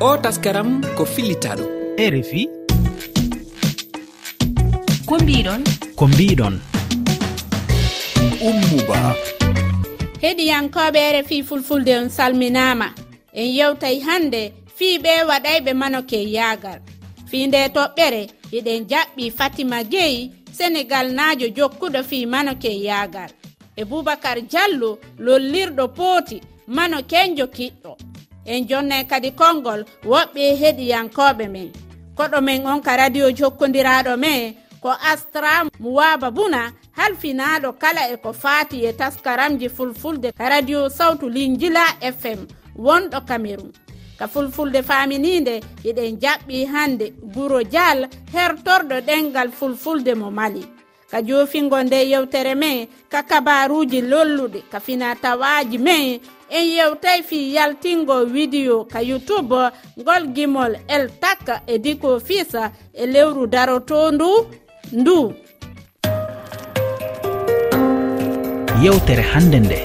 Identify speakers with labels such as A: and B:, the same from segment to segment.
A: o taskaram ko fillitaɗo.
B: E rfi
C: ko mbiɗon?
B: Ko mbiɗon.
A: Ummuba
D: heɗiyankoɓe rfi fulfulde on salminama. En yewtay hande fiiɓe waɗayɓe manoke yaagal. Fii nde toɓɓere eɗen jaɓɓi fatima gueyi sénégal naajo jokkuɗo fii manoke yaagal. E boubacar diallo lollirɗo pooti manokenjo kiɗɗo. en jonnay kadi konngol woɓɓe heɗiyankoɓe men. Koɗo men on ka radio jokkodiraɗo men ko astra muwaba buna halfinaɗo kala e ko faati e taskaramji fulfulde ka radio sawtu linjila fm wonɗo cameron ka fulfulde faminide eɗen jaɓɓi hande guro dial hertorɗo ɗengal fulfulde mo mali. Ka jofingo nde yewtere men ka kabaruji lolluɗe ka fina tawaji men en yewtay fi yaltingo widiyo ka youtube ngol gimol el tak e diko fis e lewru daroto ndu. Ndu
B: yewtere hande nde.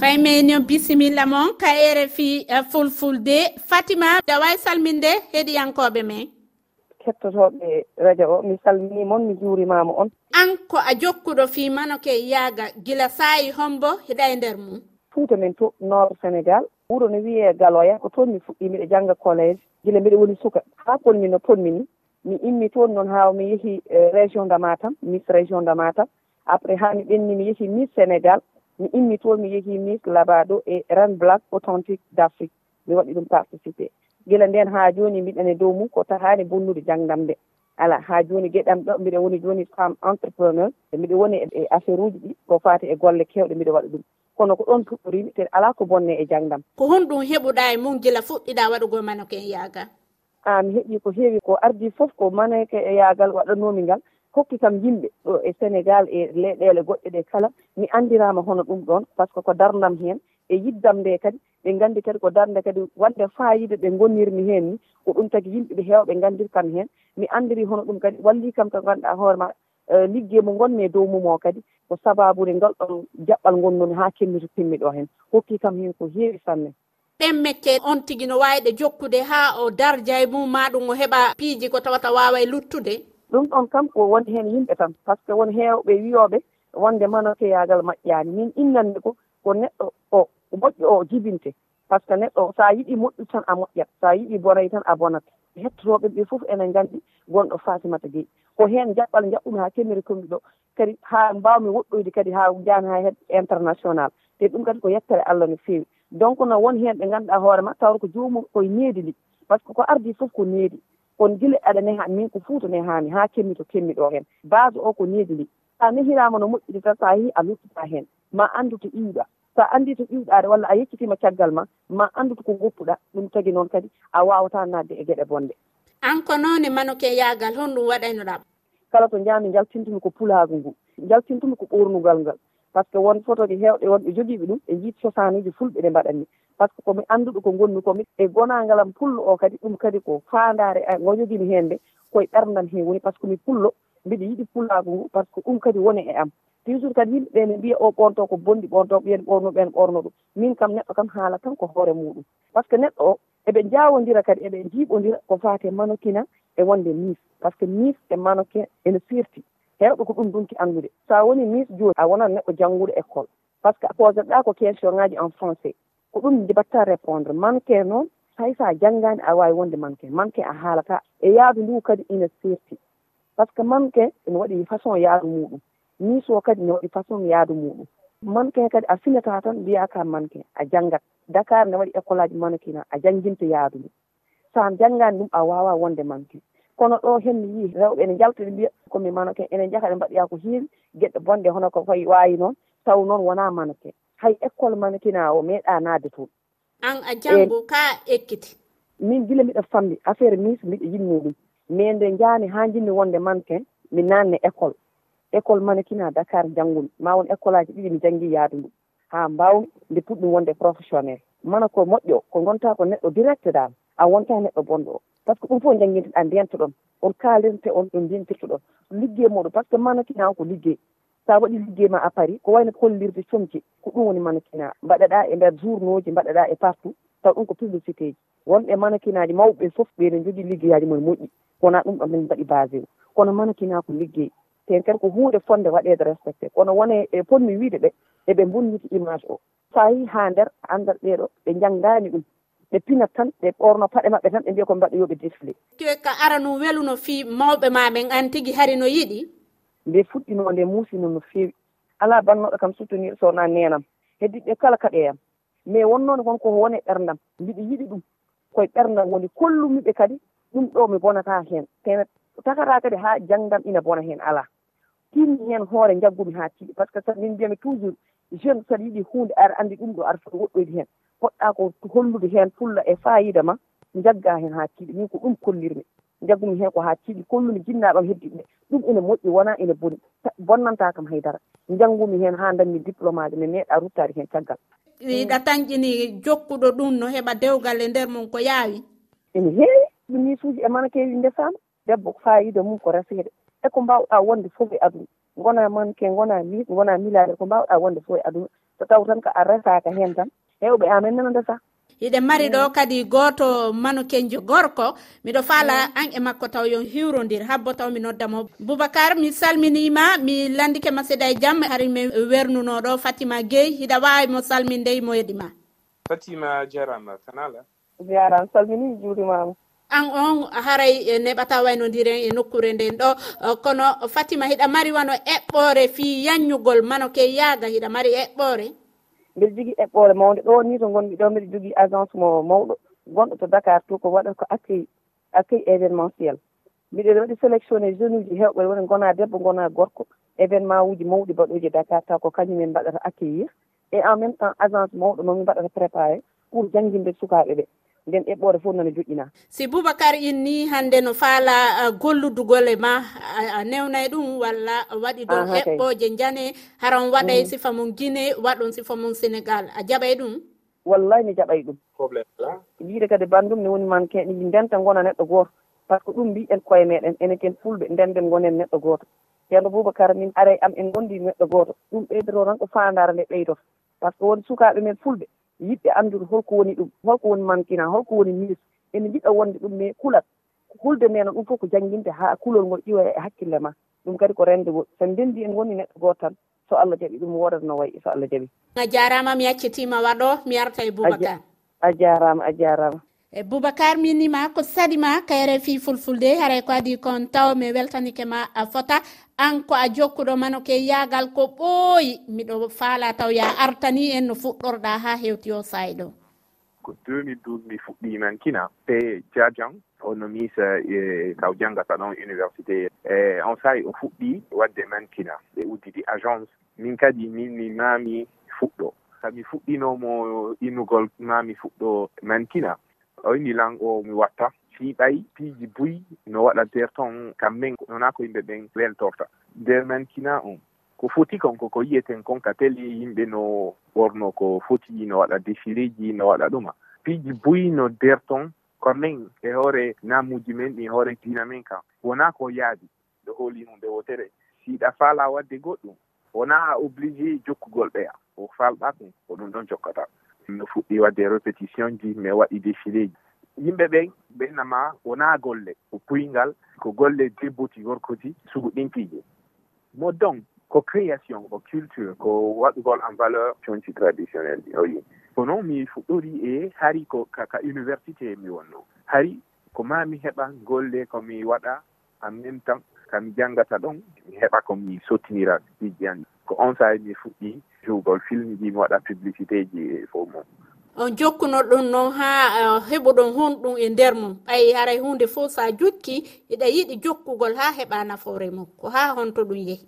D: Faymenion bisimilla moon ka ere fi eh, fulfulde fatima daway salminde heɗiyankoɓe men.
E: hettotoɓe radio o mi salminimon mi juurimama on.
D: An ko a jokkuɗo fi manoke yaaga gila saayi hombo heɗa e nder mum?
E: Fuuta men to nord sénégal wuro no wiye galoya ko toon mi fuɗɗi miɗo jangga collége gila mbiɗa woni suka. Haa ponmi no ponmi ni mi immi toon noon haa mi yehi eh, région de matam miss région de matam. Après haa mi ɓenni mi yehi miss sénégal mi immi toon mi yehi miss labado e ren black authentique d' afrique mi waɗi ɗum participé. gila nden ha joni mbiɗen e dow mum ko tahani bonnude jangdam nde ala ha joni gueɗam ɗo mbiɗa woni joni femme entrepreneur mbiɗa woni e affaire uji ɗi ko fati e golle kewɗe mbiɗa waɗa ɗum. Kono ko ɗon puɗɗorimi te ala ko bonne e jangdam.
D: Ko honɗum heɓuɗa e mum gila fuɗɗiɗa waɗugo manoko e yaaga?
E: A mi heeɓi ko heewi ko ardi foof ko maneke e yaagal waɗanomi ngal. Hokki kam yimɓe ɗo e sénégal e leyɗele goɗɗe ɗe kala mi andirama hono ɗum ɗon par ce que ko dardam hen e yiddam nde kadi ɓe gandi kadi ko darde kadi wande fayida ɓe gonirmi hen ni ko ɗum tagui yimɓeɓe hewɓe gandir kam hen mi andiri hono ɗum kadi walli kam ko ganduɗa hoore ma eh, liggey mo gonmi e dow mum o kadi ko sababude ngal ɗon jaɓɓal gonnumi ha kemmito timmi ɗo hen hokki kam hen ko heewi sanne.
D: Ɗen mecce on tigui no wawiɗe jokkude ha o darja e mum ma ɗum o heeɓa piiji ko tawata wawa e luttude?
E: Ɗum ɗon kam ko woni hen yimɓe tan par ce que won hewɓe wiyoɓe wonde manokeyagal maƴƴani min innande ko ko neɗɗo o ko moƴƴo o jibinte. Par ce que neɗɗo so a yiɗi moƴƴu tan a moƴƴat so a yiɗi bonayi tan a bonat hettotoɓe ɓe fof enen gandi gonɗo fatimata gueyi ko hen jaɓɓal jaɓɓumi ha kemmiri komɗi ɗo kadi ha mbawmi woɗɗoyde kadi ha jani ha heɗ international. Te ɗum kadi ko yettere allah no fewi donc no won hen ɓe ganduɗa hoorema tawra ko jomum koye needi ndi. Par ce que ko ardi foof ko needi. Kono gila e aɗane ha min ko fuuta ne ha kemmi to kemmi ɗo hen base o ko needi ndi. Sa nehirama no moƴƴiri tan sa yeehi a luttata hen ma andu to iwiɗa so a anndi to ƴiwɗaade walla a yeccitima caggal ma ma anndu ko goppuɗa ɗum tagi noon kadi a wawata nadde e geɗe bonde
D: an ko noon e manoke yaagal honɗum waɗaynoɗa
E: kala to jaami jaltintumi ko pulaagu ngu jaltintumi ko ɓornugal ngal par ce que won fotoji heewɗe wonɓe jogiiɓe ɗum e jiit sosanuji fulɓe ɗe mbaɗanmi. Par ce que komi annduɗo ko gonmi komi e gonangalam pullo o kadi ɗum kadi ko faandare ngo jogiimi heen nde koye ɓerndan heen woni par ce que mi pullo mbiɗa yiɗi pullaagu ngu par ce que ɗum kadi woni e am. toujours :fra kadi yimɓeɓe ne mbiya o ɓonto ko bonɗi ɓonto ɓiyen ɓorno ɓen ɓorno ɗum. Min kam neɗɗo kam haala tan ko hoore muɗum. Par ce que neɗɗo o eɓe jawodira kadi eɓe jiiɓodira ko fate manokina e wonde mis par ce que mis e mannequin ene firti. Hewɓe ko ɗum donki andude sa woni mis joni a wonat neɗɗo jangguɗo école. Par ce :fra que :fra poséɗa ko question :fra ngaji en français. Ko ɗum mbatta répondre :fra noon hay sa janggani a wawi wonde mannequin :fra a haalata. E yaadu ndu kadi ina serti par ce que :fra ene waɗi façon yaadu muɗum. miso kadi ne waɗi façon yaadu muɗum. Mannequin kadi a finata tan mbiya ka mannequin a janngat. Dakar ne waɗi école aji mannequin a jannginta yaadu ndu so an janngani ɗum a wawa wonde mannequin kono ɗo henno yii rewɓe ene jalta ɓe mbiya komi mannequin ene jaha ɗe mbaɗoya ko heewi geɗɗe bonɗe hono ko fayi wawi noon taw noon wona mannequin hay école mannequin o meeɗa naade toon
D: an a janngo e- ka ekkiti?
E: min gila mbiɗa fammi affaire mis mbiɗa yiɗi ɗum. Mais nde jaani ha jinmi wonde mannequin mi nanne école. école :fra Dakar janngumi ma won école aji ɗiɗi mi janggui yaadu ndu. Ha mbawmi nde puɗɗum wonde professionnel. Mana ko moƴƴo ko gonta ko neɗɗo direct dal. A wonta e neɗɗo bonɗo. O par ce que ɗum fof foof ndento ɗon on kalirte on ɗo ndentirto ɗon liggey e moɗon par ce que :fra o ko liggey sa waɗi liggey ma a paari ko wayno hollirde comci ko ɗum woni manakina mbaɗaɗa e nder journaux ji mbaɗaɗa e partout taw ɗum ko publicité ji. Wonɓe manakinaji :fra aji mawɓe ɓe foof ɓeɗe jogui liggeyaji mumen moƴƴi. Wona ɗum ɗo min mbaɗi basé o. Kono manakina ko liggey hen kadi ko hunde fonde waɗede respecté. Kono wone e ponmi wiide e ɓe eɓe bonniti image o. Sa yi ha nder andat ɗeɗo ɓe janggani ɗum ɓe pinat tan ɓe ɓorno paɗe maɓɓe tan ɓe mbiya ko mbaɗa yoɓe défilé
D: ka ara no weluno fi mawɓe ma ɓen an tigui hari no yiiɗi
E: nde fuɗɗino nde muusino no feewi. Ala bannoɗo kam soutenir sowna nenam heddiɓe kala kaɗeyam mais wonnoon kon wonko wone ɓerdam mbiɗa yiɗi ɗum koye ɓerdam woni kollumiɓe kadi ɗum ɗo mi bonata hen tene takata kadi ha jangdam ina bona hen ala tinni hen hoore jaggumi ha tiiɗi. Par ce que :fra min mbiyami toujours jeune saɗa yiiɗi hunde ara andi ɗum ɗo ara foto woɗɗoyde hen. Poɗɗa ko hollude hen fulla e fayida ma jagga hen ha tiiɗi. Min ko ɗum kollirmi. Jaggumi hen ko ha tiiɗi. Kollumi jinnaɓe am heddiɓe ɓe ɗum ene moƴƴi wona ene booni bonnanta kam haydara. Janggumi hen ha dañmi diplôme aji mi meeɗa ruttade hen caggal.
D: Iɗa tañƴini jokkuɗo ɗum no heeɓa dewgal e nder mum ko yaawi.
E: Ene heewi. Ɗum misuji e mana keewi ndesama debbo fayida mum ko resede eko mbawɗa wonde fof e aduna. Gona manke gona mis gona milade ko mbawɗa wonde fof e, e aduna. So taw tan ko a resaka hen tan hewɓe amen nana ndesa
D: hiɗen mari ɗo mm. kadi goto manukenjo gorko miɗo faala mm. an e makko taw yo hiwrodir habbo taw mi noddamo. Boubacar mi salminima mi landike ma seeɗa e jaam hari mi wernunoɗo fatima gueyi hiɗa wawi mo salminde mo heeɗima
B: fatima jarama tanala
E: jaram salmini juurimama
D: an on haray e neɓata waynodiren e nokkure nden ɗo. Kono fatima hiɗa mari wano eɓɓore fi yanñugol manoke yaaga hiɗa mari eɓɓore?
E: Mbiɗa jogui eɓɓore mawde ɗo ni to gonmi ɗo mbiɗa jogui agence mo mawɗo. Gonɗo to dakar to ko waɗata ko accueil accueil événementiel. Mbiɗen waɗi sélectionné e jeune uji hewɓe woni gona debbo gona gorko. Événement uji mawɗi mbaɗoji dakar taw ko kañumen mbaɗata accueillir. Et en même temps agence mawɗo momin mbaɗata préparé pour jangguinde sukaɓe ɓe. nden eɓɓore fof nana joƴƴina.
D: Si boubacar inni hannde no faala uh, golludugol e ma a newnay ɗum walla waɗi ɗo ah, eɓɓoje jane haran waɗay mm. sifa mum guine waɗon sifa mum sénégal. A jaɓay ɗum?
E: Wallay mi jaɓay ɗum.
B: Probléme
E: wiide kadi bandum ne woni man keɗi ndenta gona neɗɗo goto par ce que ɗum mbiɗen koye meɗen eneken fulɓe ndenden gonen neɗɗo goto ceerno boubacar min ara am en gondi neɗɗo goto ɗum ɓeydoro tan ko fandare nde ɓeydoto. Par ce que won sukaɓe men fulɓe yiɗɓe anndude holko woni ɗum holko woni mankina holko woni mis ene jiɗa wonde ɗum mais kulat hulde nde ɗum fof ko jangguinde ha kulol ngol ƴiwa e hakkille ma. Ɗum kadi ko rende go so ndendi en woni neɗɗo goto tan so allah jaaɓi ɗum wodatno wayi so allah jaaɓi
D: a jarama mi yaccitima waɗo mi arta e boubacar.
E: A jarama a jarama.
D: e boubacar minima ko salima kayre fi fulfulde haray ko adi kon taw mi weltanike ma a fota. An ko a jokkuɗo mano ke yagal ko ɓooyi. Miɗo faala taw ya artani en no fuɗɗorɗa ha hewti o hewtiyo sayɗo.
B: Ko 2012 mi fuɗɗimankina. Te jadian ono misa e taw janngata ɗon université. E on saahi o fuɗɗi wadde mankina. Ɓe uddidi agence. Min kadi min mi mami fuɗɗo. Sami fuɗɗinomo innugol mami fuɗɗo mankina. ɗoynilan o mi watta. Siiɓay piiji buy no waɗa nder ton kammen wonaa ko yimɓe ɓen weltorta nder man kina on. Ko foti kon koko yiyeten kon ka teli yimɓe no ɓorno ko foti no waɗa défiliji no waɗa ɗuma. Piiji buy no nder ton konnen e hoore namuji men ɗin hoore dina men kam. Wona ko yaadi ɗo hooli hunde wotere. Siiɗa faala wadde goɗɗum. Wonaa obligé jokkugol ɓeya o falɗa ɗum ko ɗum ɗon jokkata mi fuɗɗi wadde répétition ji mi waɗi défilé ji. Yimɓe ɓen ɓennama wona golle ko puygal ko golle debbuti gorkoti sugu suguɗintiji mo donc ko création ko culture ko waɗugol en valeur conci traditionnel ɗi oyi ko noon mi fuɗɗori e hari ko kaka université mi wonno. Hari ko mami heɓa golle komi waɗa en même temps kami janngata ɗon mi heɓa komi sottinira piji an ko on sahi mi fuɗɗi jowgol filme ji mi waɗa publicité ji e fof mum.
D: On jokkuno ɗum noon ha e, heɓuɗon honɗum e nder mum. Ɓayi haray hunde fof sa jokki eɗa yiɗi jokkugol ha heɓa nafoore mum ko ha honto ɗum yehi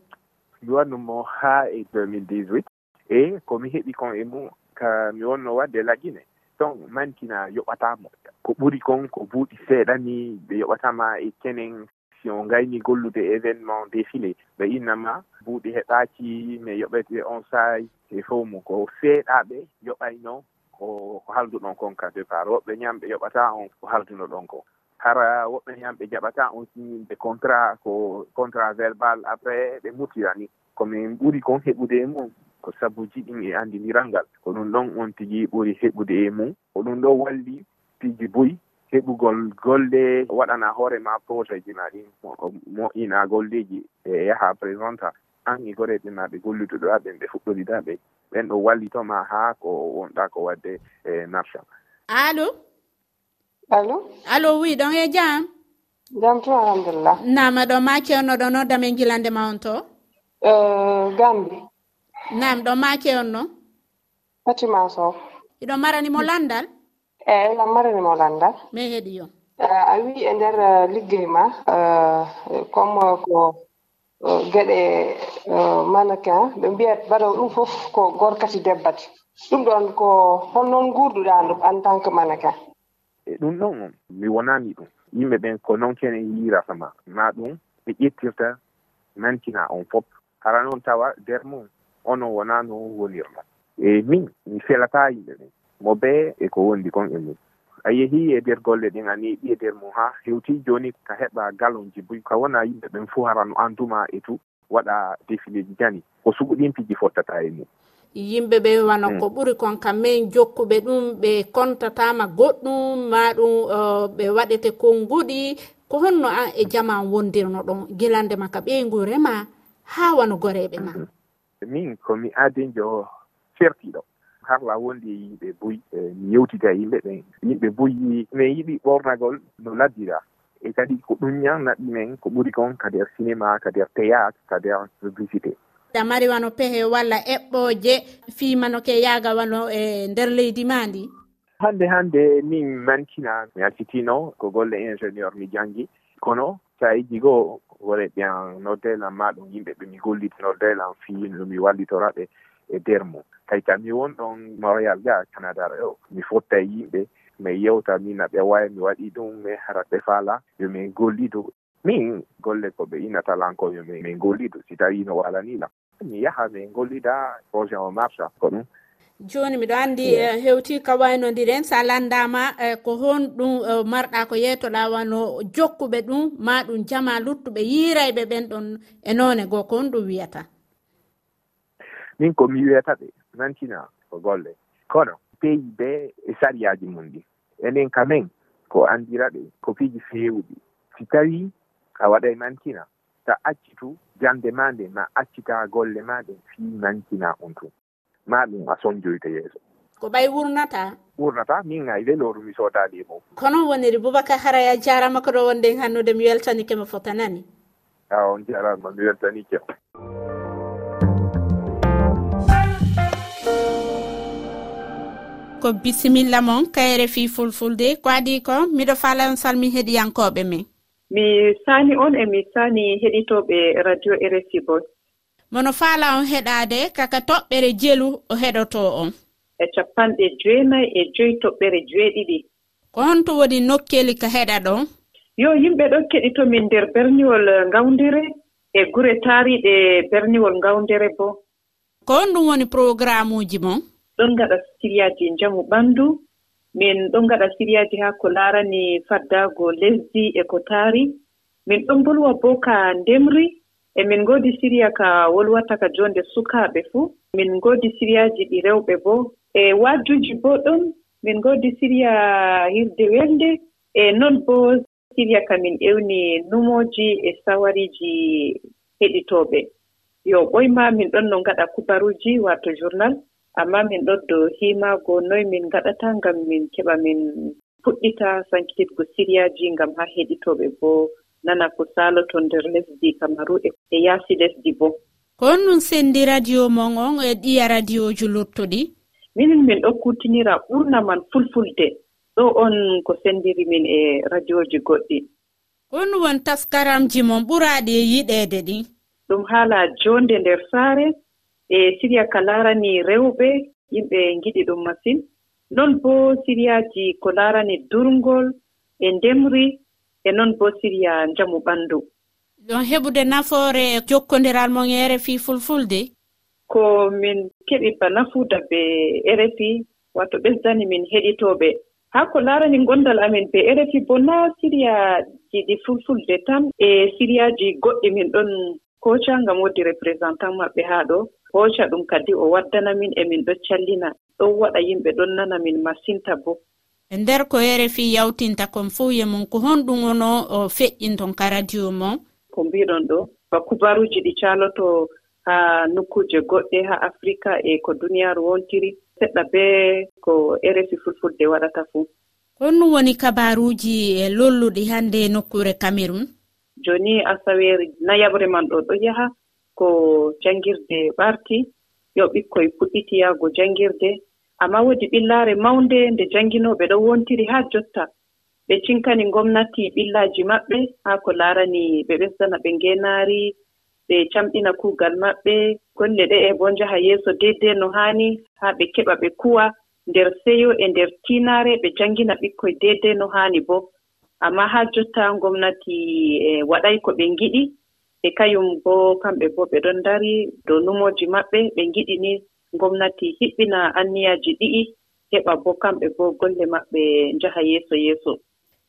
B: mi wannumo ha e 2018 e komi heɓi kon e mum ka mi wonno wadde lagine. Ton mankina yoɓatamo ko ɓuri kon ko buuɗi seeɗa ni ɓe yoɓatama e kenen si on gayni gollude événement défilé ɓe innama buuɗi heɗaki mi yoɓete on saay e fof mum ko feeɗaɓe yoɓayno ko ko halduɗon kon ka départ. Woɓɓe ñamɓe yoɓata on ko halduno ɗon ko. Hara woɓɓe ñamɓe jaɓata on signinde contrat ko contrat verbal après ɓe mutirani komin ɓuri kon heɓude e mum ko sabuji ɗin e andiniral ngal. Ko ɗum ɗon on tigi ɓuri heɓude e mum. Ko ɗum ɗo walli piiji boyi heɓugol golle waɗana hoore ma projet ji ma ɗi moƴƴina golleji e yaha présenta. An e goreɓe ma ɓe golluduɗoɗa ɓen ɓe fuɗɗodiɗa ɓe. Ɓen ɗo wallitoma haa ko wonɗa ko wadde e nafsa
D: allo
C: allo
D: allo wi ɗon e jam?
C: Jam to alhamdulillah.
D: Nama ɗo ma kewno ɗo no damen gilande ma on to?
C: E, Gambi.
D: Nam ɗo ma kewonno
C: fatima sow.
D: Iɗon maranimo landal?
C: eyi lam marinimo landal
D: min heeɗi yon
C: e, a wi e nder e, liggey ma e, comme ko geɗe mannequin ɓe mbiyat mbaɗo ɗum fof ko gorkati debbati. Ɗum ɗon ko honnoon guurduɗa ɗum en tant que mannequin.
B: Ɗum ɗon mi wonani ɗum. Yimɓe ɓen ko noon kene yirata ma. Ma ɗum ɓe ƴettirta nantina on fof. Hara noon tawa nder mum onon wona no wonirla e min mi felata yimɓe ɓen. mo be e ko wondi kon e mum. A yehi e nder golle ɗin ani ɗi e nder mum ha hewti joni ka heɓa galonji boy ka wona yimɓe ɓen fuu harano anduma e tu waɗa défileji jani. Ko suguɗin suguɗinpiji fottata e mum.
D: Yimɓe ɓe wana mm. ko ɓuri kon kam min jokkuɓe ɗum ɓe kontatama goɗɗum ma ɗum uh, ɓe waɗete konnguɗi ko honno an e jama wondirno ɗon gilande ma ka ɓeygu rema ha wano goreɓe ma.
B: Mm-hmm. Min komi adinjo fertiɗo. harla wondi e yimɓe boyi e mi yewtida e yimɓe ɓen yimɓe boyi min yiɗi ɓornagol no laddira e kadi ko ɗum ñannaɗi men ko ɓuri kon ka nder cinéma ka nder théâtre ka nder publicité.
D: Damari wano pehe walla eɓɓoje fimanoke yaaga wano e nder leydi ma ndi?
B: Hannde hannde min mankina mi accitino ko golle ingénieur mi janngi. Kono so iji goo wore ɓiyan noddelan ma ɗum yimɓe ɓe mi gollitinodelan fiino mi wallitora ɓe e nder mum. Kay kam mi won ɗon montréal ga canada o mi fotta yimɓe mi yewta min aɓe waya mi waɗi ɗum mi hara ɓe faala yomin gollido min golle ko ɓe inatalankoɓe yomin gollido si tawi no walanila mi yaha min gollida projet o marcha ko ɗum.
D: Joni miɗo anndi eh, hewti ka waynodiren sa landama eh, ko hon ɗum eh, marɗa ko yeytoɗa wano jokkuɓe ɗum ma ɗum jama luttuɓe yiirayɓe ɓen ɗon e none goo ko hon ɗum wiyata.
B: min komi wiyata ɓe nantina ko golle. Kono peyi be e sariyaji mum ɗi. Enen kamen ko andira ɓe ko kopiji fewuɗi si tawi a waɗay mantina ta accitu jande ma nde ma accita golle ma ɗen fi mantina on tun ma ɗum a sonjoyta yeeso.
D: Ko ɓay wurnata?
B: Wurnata min ay weloru mi sodali e mum.
D: Kono woniri boubacar haraya jarama ko ɗo wonde hannude mi weltanike mo fotanani
B: a on jarama mi weltanike
D: ko bisimilla mon kayre fi fulfulde. Ko adi ko miɗo falan salmi heɗiyankoɓe men.
F: Mi sani on e mi sani heɗitoɓe radio rsi bos
D: mono faala on heɗade kaka toɓɓere jelu o heɗoto on.
F: E capanɗe joenayi e joyi toɓɓere jeeɗiɗi
D: ko honto woni nokkeli ka heɗa ɗon
F: yo yimɓe ɗo keɗitomin nder berniwol ngawdere e gure taariɗe berniwol ngawdere bo.
D: Ko on ɗum woni programme uji mon?
F: ɗon ngaɗa siriyaaji njamu ɓanndu min ɗon ngaɗa siriyaaji haa ko laarani faddaago lesdi e ko taari min ɗon bolwa bo ka ndemri e min ngoodi siriya ka wolwata ka joonde sukaaɓe fuu min ngoodi siriyaaji ɗi rewɓe bo. E waajuuji bo ɗon min ngoodi siriya hirde welde e non bo siriya ka min ƴewni numooji e sawariiji heɗitooɓe yo ɓoyma min ɗon no ngaɗa kubaruuji waato journal. amma min ɗon do himaago noy min ngaɗata ngam min keɓa min fuɗɗita sankititgo siriyaji ngam haa heɗitooɓe bo. Nana ko saaloto nder lesdi kamaru e, e yaasi lesdi bo.
D: Ko on ɗum senndi radio mon on e ɗiya radioji luttuɗi
F: minin min ɗo kutinira ɓurna man fulfulde. Ɗo on ko senndiri min e radioji goɗɗi.
D: Ko ɗum won taskaramji mon ɓuraaɗi e yiɗeede ɗin
F: ɗum haala joonde nder saare e siriya ka laarani rewɓe yimɓe ngiɗi ɗum masin. Noon bo siriyaaji ko laarani durngol e ndemri e noon bo siriya njamu ɓanndu
D: ɗon heɓude nafoore e jokkondiral mon e rfi fulfulde?
F: Ko min keɓi ba nafuuda be rfi wato ɓesdani min heɗitooɓe. Haa ko laarani ngonndal amin be rfi bo naa siriyaaji ɗi fulfulde tan. E siriyaaji goɗɗi min ɗon koca ngam woodi représentant maɓɓe haa ɗo. hooca ɗum kadi o waddana min e min ɗo callina. Ɗon waɗa yimɓe ɗon nana min masinta bo.
D: E nder ko yere fi yawtinta kon fuu ye mum ko honɗum wono o feƴƴin ton ka radio mon.
F: Ko mbiɗon ɗo ba kubaruji ɗi caloto haa nokkuuje goɗɗe haa africa e ko duniyaaru wontiri seɗɗa be ko rfi fulfulde waɗata fuu
D: honɗum woni kabaruuji e lolluɗi hannde nokkure cameron
F: jooni asaweeri nayaɓre man ɗo ɗo yaha ko janngirde ɓarti yo ɓikkoye puɗɗiti yahgo janngirde amma woodi ɓillaare mawnde nde jannginooɓe ɗo wontiri haa jotta. Ɓe cinkani ngomnati ɓillaaji maɓɓe haa ko laarani ɓe ɓesdana ɓe ngeenaari ɓe camɗina kuugal maɓɓe. Golle ɗe e bo njaha yeeso deydey no haani haa ɓe keɓa ɓe kuwa nder seyo e nder tiinaare ɓe janngina ɓikkoye deydey no haani bo. Amma haa jotta ngomnati e waɗay ko ɓe ngiɗi e kayum bo kamɓe bo ɓe ɗon dari dow numoji maɓɓe ɓe giɗi ni. Gomnati hiɓɓina anniyaji ɗi'i heɓa bo kamɓe bo golle maɓɓe njaha yeeso yeeso.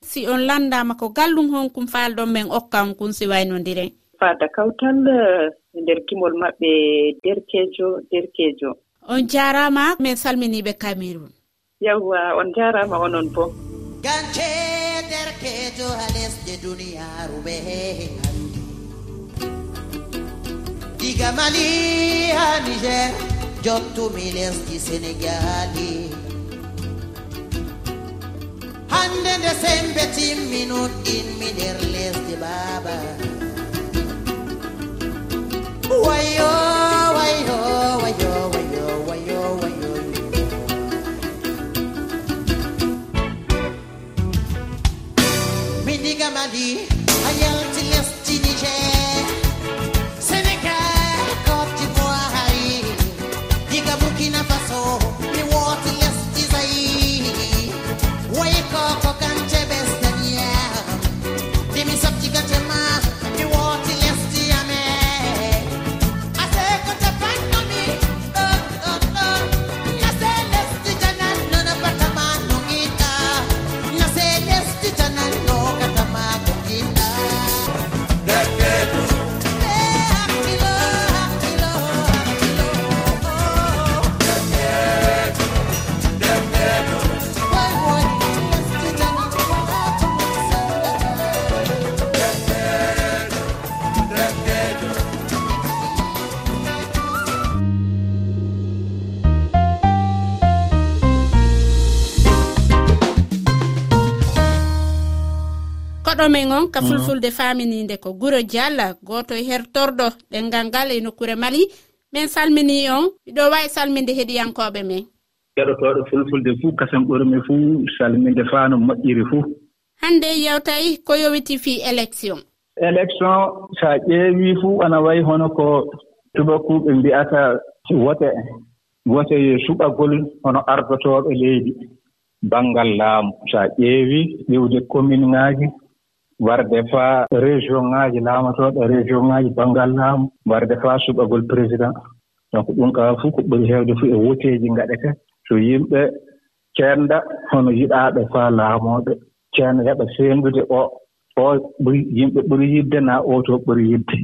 D: Si on landama ko gallum honkum faalɗon men okkan kum si waynodire
F: fada kawtal e nder gimol maɓɓe derkejo derkejo.
D: On jarama min salminiɓe cameron
F: yawwa on jarama onon bo.
G: Gance derkejo ha lesɗe duniyaru ɓe. diga mali ha niger jottumi lesdi sénégali hande nde sembe timminut inmi nder lesdi baba. Wayo
D: keɗomen on ka fulfulde faminide ko guro dialla goto hertorɗo ɗengal ngal e nokkure mali. Min salmini on miɗo wawi salminde heeɗiyankoɓe men.
H: Keɗotoɗo fulfulde fuu kasen ɓurmi fuu salminde faa no moƴƴiri fuu.
D: Hannde yewtayi ko yowiti fii élection
H: élection so a ƴeewii fuu ana wayi hono ko tubakuuɓe mbi'ata wote wote yo suɓagol hono ardotooɓe leydi. Banngal laamu. So a ƴeewii ƴiwde commune ŋaaji warde faa région ŋaaji laamotooɗo région ŋaaji banngal laamu. Warde faa suɓagol président. Donc ɗum kaa fof ko ɓuri heewde fof e woteeji ngaɗete so yimɓe ceenda hono yiɗaaɓe faa laamooɓe. Ceerno heɓa seendude o o yimɓe ɓuri yidde naa oo to ɓuri yidde.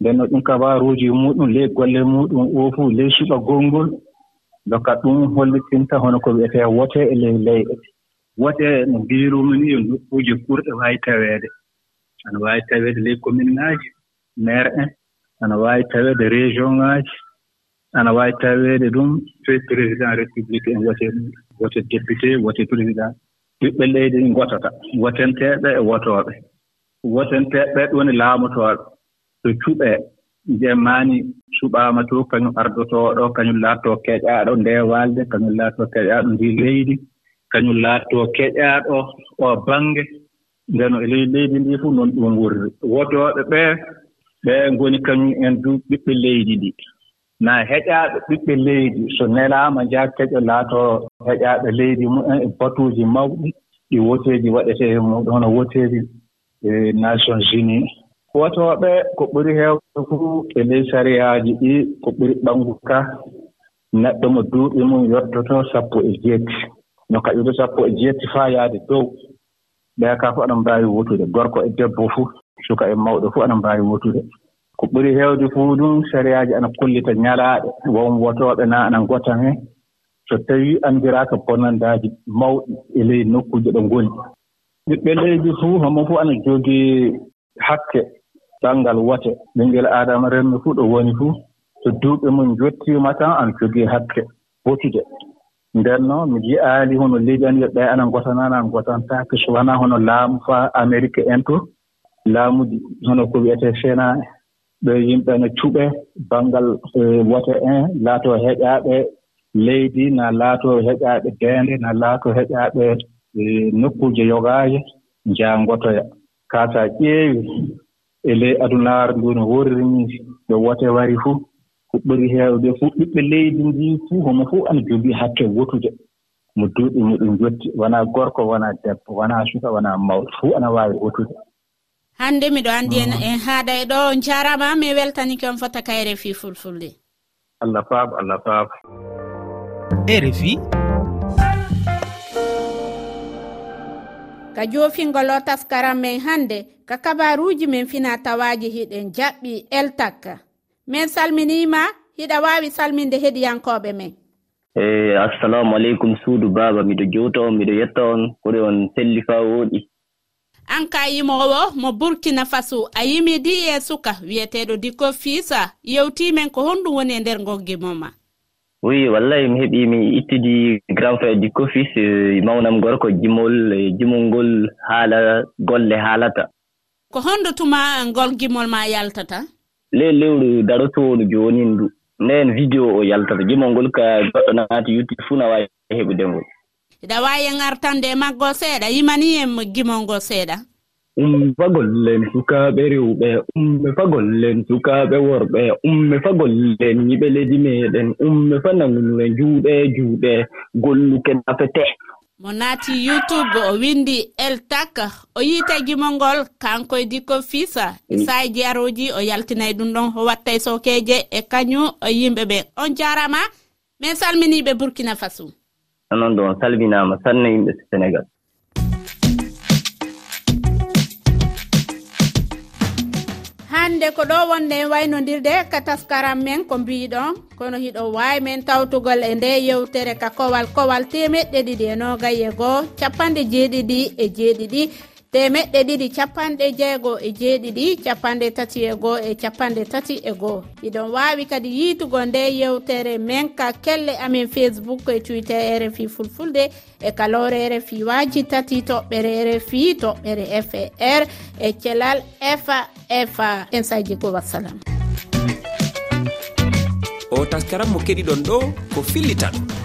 H: Nden no ɗum kabaruuji muɗum ley golle muɗum oo fof ley suɓa gongol donc ɗum hollitinta hono ko wiyetee wotee e ley leyɗe. wote no mbiirumi ni yo nokkuuji kurɗi waawi taweede ana waawi taweede ley commune ŋaaji maire en ana waawi taweede région ŋaaji ana waawi taweede ɗum toye président république en wote muɗum wote député wote président. Ɓiɓɓe leydi ɗi ngotata wotenteeɓe e wotooɓe wotenteeɓe ɗo woni laamotooɓe so cuɓee jemaani suɓaama to kañum ardotooɗo kañum laattoo keƴaaɗo ndewaalde kañum laattoo keƴaaɗo ndi leydi. kañum laatoo keƴaaɗo o baŋnge. Ndeno e ley leydi ndi fof noon ɗum wurri wotooɓe ɓee ɓee ngoni kañum en du ɓiɓɓe leydi ndi. Naa heƴaaɓe ɓiɓɓe leydi so nelaama njaa keƴo laatoo heƴaaɓe leydi mumen e batuuji mawɗi ɗi woteeji waɗetee e muɗum hono woteeji e nations unis wotooɓe ko ɓuri heewde fuu e ley sariyaaji ɗi ko ɓuri ɓanngu ka. Neɗɗo mo duuɓi mum yottoto sappo e jeeti. no kaɓirɗe sappo e jeetti faa yahde dow. Ɓee kaa fof aɗa mbaawi wotude. Gorko e debbo fof suka e mawɗo fof aɗa mbaawi wotude. Ko ɓuri heewde fuu ɗum sariyaaji ana kollita ñalaaɗe. Won wotooɓe naa ana ngotan heen so tawii anndiraaka bonandaaji mawɗi e ley nokkuuje ɗo ngoni. Ɓiɓɓe leydi fuu homo fof ana jogii hakke banngal wote. Ɓinngel aadama renndo fuu ɗo woni fuu. So duuɓi mum jottiima tan ana jogii hakke wotude. nden noon mi jiyaani hono leydi ani yo ɓee ana ngotanaani an ngotantaake so wonaa hono laamu faa amérique en to. Laamuji hono ko wiyetee fena ɓe yimɓe no cuɓee banngal eh, wote en laatoo heƴaaɓe leydi na laatoo heƴaaɓe deende na laatoo heƴaaɓe eh, nokkuuje yogaaje njaangotoya. Kaa so a ƴeewi e ley adunaaru ndu no worri ni yo wote wari fuu. ko ɓuri heewde fof ɓiɓɓe leydi ndi fuu homo fof ana jogii hakke wotude. Mo duuɓi muɗum jotti wonaa gorko wonaa debbo wonaa suka wonaa mawɗo fuu ana waawi wotude.
D: Hannde miɗo anndi en en haaɗa e ɗo jaarama mi weltani on fota kayre fi fulfulde.
H: Allah faabo allah faabo
A: rfi
D: ka joofingol o taskaran men hannde ka kabaruuji men finaa tawaaji hiɗen jaɓɓi eltak min salminiima hiɗa waawi salminde heɗiyankooɓe men.
I: Eyi assalamu aleykum suudu baaba miɗo jowta on miɗo yetta on koɗe on selli faa wooɗi
D: an ka yimowo mo burkina faso a yimidi e suka wiyeteeɗo dikko fiisa yewtimen ko honɗum woni e nder goggimoma
I: oui wallahi mi heɓi mi ittidi grand frère dikko fils e mawnam gorko jimol e jimol ngol haala golle haalata.
D: Ko honɗo tuma ngol gimol ma yaltata?
I: ley lewru darotoondu jooni ndu. Nden vidéo o yaltata. Gimol ngol ka goɗɗo naati yuttii fuu na waawi heɓude ngol.
D: Iɗa waawi ŋartande e maggol seeɗa? Yimani en gimol ngol seeɗa?
I: Umme fagollen sukaaɓe rewɓe umme fagollen sukaaɓe worɓe umme fagollen yiɓe leydi meeɗen umme fa nangunoe juuɗe juuɗe golluke nafete
D: mo naati youtube o windi eltak o yiitagimo ngol kanko e dikko fisa mm. isa jeyaroji o yaltinay ɗum ɗon o watta e sokeje e kañum yimɓe ɓe. On jarama min salminiɓe burkina faso.
I: Noon ɗo on salminama sanna yimɓe sénégal.
D: hande ko ɗo wonde en waynodirde ka taskaram men ko mbiɗon kono hiɗo wawi men tawtugol e nde yewtere ka kowal kowal temeɗɗe ɗiɗi e nogaye goho capanɗe jeeɗiɗi e jeeɗiɗi. temeɗɗe ɗiɗi capanɗe jeego e jeeɗiɗi capanɗe tati e goo e capanɗe tati e goo. Iɗon wawi kadi yiitugo nde yewtere men ka kelle amin facebook e twitter e rfi fulfulde e kalore e rfi waji tati toɓɓere e rfi toɓɓere far e celal fa fa en saji go wassalam.
A: O taskaran mo keɗiɗon ɗo ko fillita ɗum.